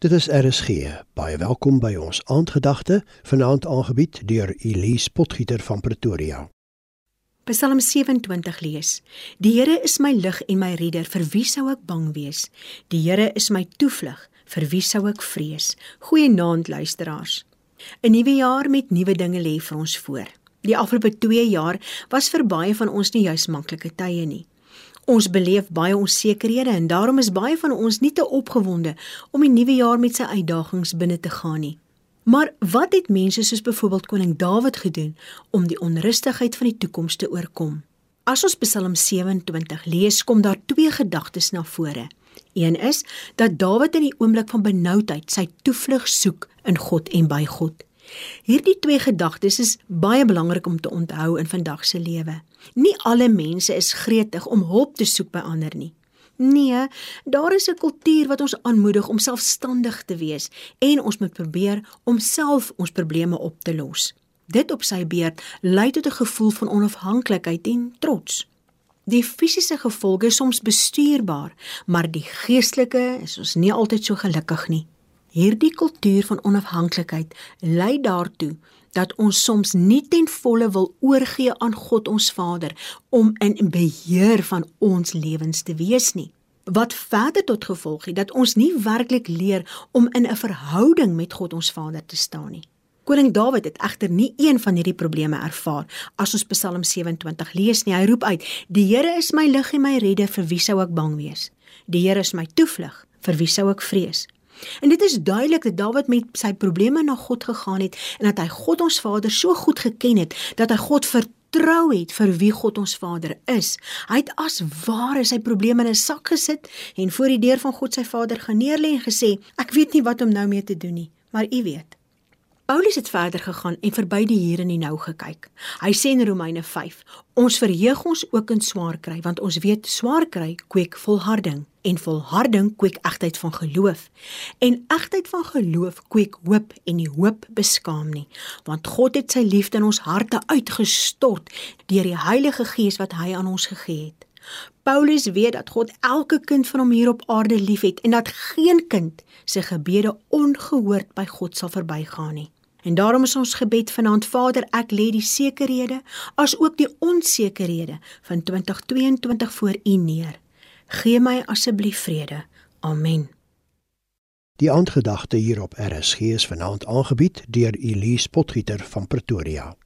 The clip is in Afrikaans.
Dit is RSG. Baie welkom by ons aandgedagte, vanaand aangebied deur Elise Potgieter van Pretoria. Psalm 27 lees: Die Here is my lig en my redder, vir wie sou ek bang wees? Die Here is my toevlug, vir wie sou ek vrees? Goeienaand luisteraars. 'n Nuwe jaar met nuwe dinge lê vir ons voor. Die afgelope 2 jaar was vir baie van ons nie juis maklike tye nie. Ons beleef baie onsekerhede en daarom is baie van ons nie te opgewonde om die nuwe jaar met sy uitdagings binne te gaan nie. Maar wat het mense soos byvoorbeeld koning Dawid gedoen om die onrustigheid van die toekoms te oorkom? As ons Psalm 27 lees, kom daar twee gedagtes na vore. Een is dat Dawid in die oomblik van benoudheid sy toevlug soek in God en by God. Hierdie twee gedagtes is baie belangrik om te onthou in vandag se lewe. Nie alle mense is gretig om hulp te soek by ander nie. Nee, daar is 'n kultuur wat ons aanmoedig om selfstandig te wees en ons moet probeer om self ons probleme op te los. Dit op sy beurt lei tot 'n gevoel van onafhanklikheid en trots. Die fisiese gevolge is soms bestuurbaar, maar die geestelike is ons nie altyd so gelukkig nie. Hierdie kultuur van onafhanklikheid lei daartoe dat ons soms nie ten volle wil oorgee aan God ons Vader om in beheer van ons lewens te wees nie. Wat verder tot gevolg het dat ons nie werklik leer om in 'n verhouding met God ons Vader te staan nie. Koning Dawid het egter nie een van hierdie probleme ervaar as ons Psalm 27 lees nie. Hy roep uit: "Die Here is my lig en my redder, vir wie sou ek bang wees? Die Here is my toevlug, vir wie sou ek vrees?" En dit is duidelik dat Dawid met sy probleme na God gegaan het en dat hy God ons Vader so goed geken het dat hy God vertrou het vir wie God ons Vader is. Hy het as ware sy probleme in 'n sak gesit en voor die deur van God sy Vader gaan neerlê en gesê: "Ek weet nie wat om nou mee te doen nie, maar U weet." Paulus het verder gegaan en verby die hier en die nou gekyk. Hy sê in Romeine 5: Ons verheug ons ook in swaar kry, want ons weet swaar kry kweek volharding en volharding kweek egtheid van geloof. En egtheid van geloof kweek hoop en die hoop beskaam nie, want God het sy liefde in ons harte uitgestort deur die Heilige Gees wat hy aan ons gegee het. Paulus weet dat God elke kind van hom hier op aarde liefhet en dat geen kind se gebede ongehoord by God sal verbygaan nie. En daarom is ons gebed vanaand Vader, ek lê die sekerhede as ook die onsekerhede van 2022 voor U neer. Gee my asseblief vrede. Amen. Die aandgedagte hier op RSG is vanaand aangebied deur Elise Potgieter van Pretoria.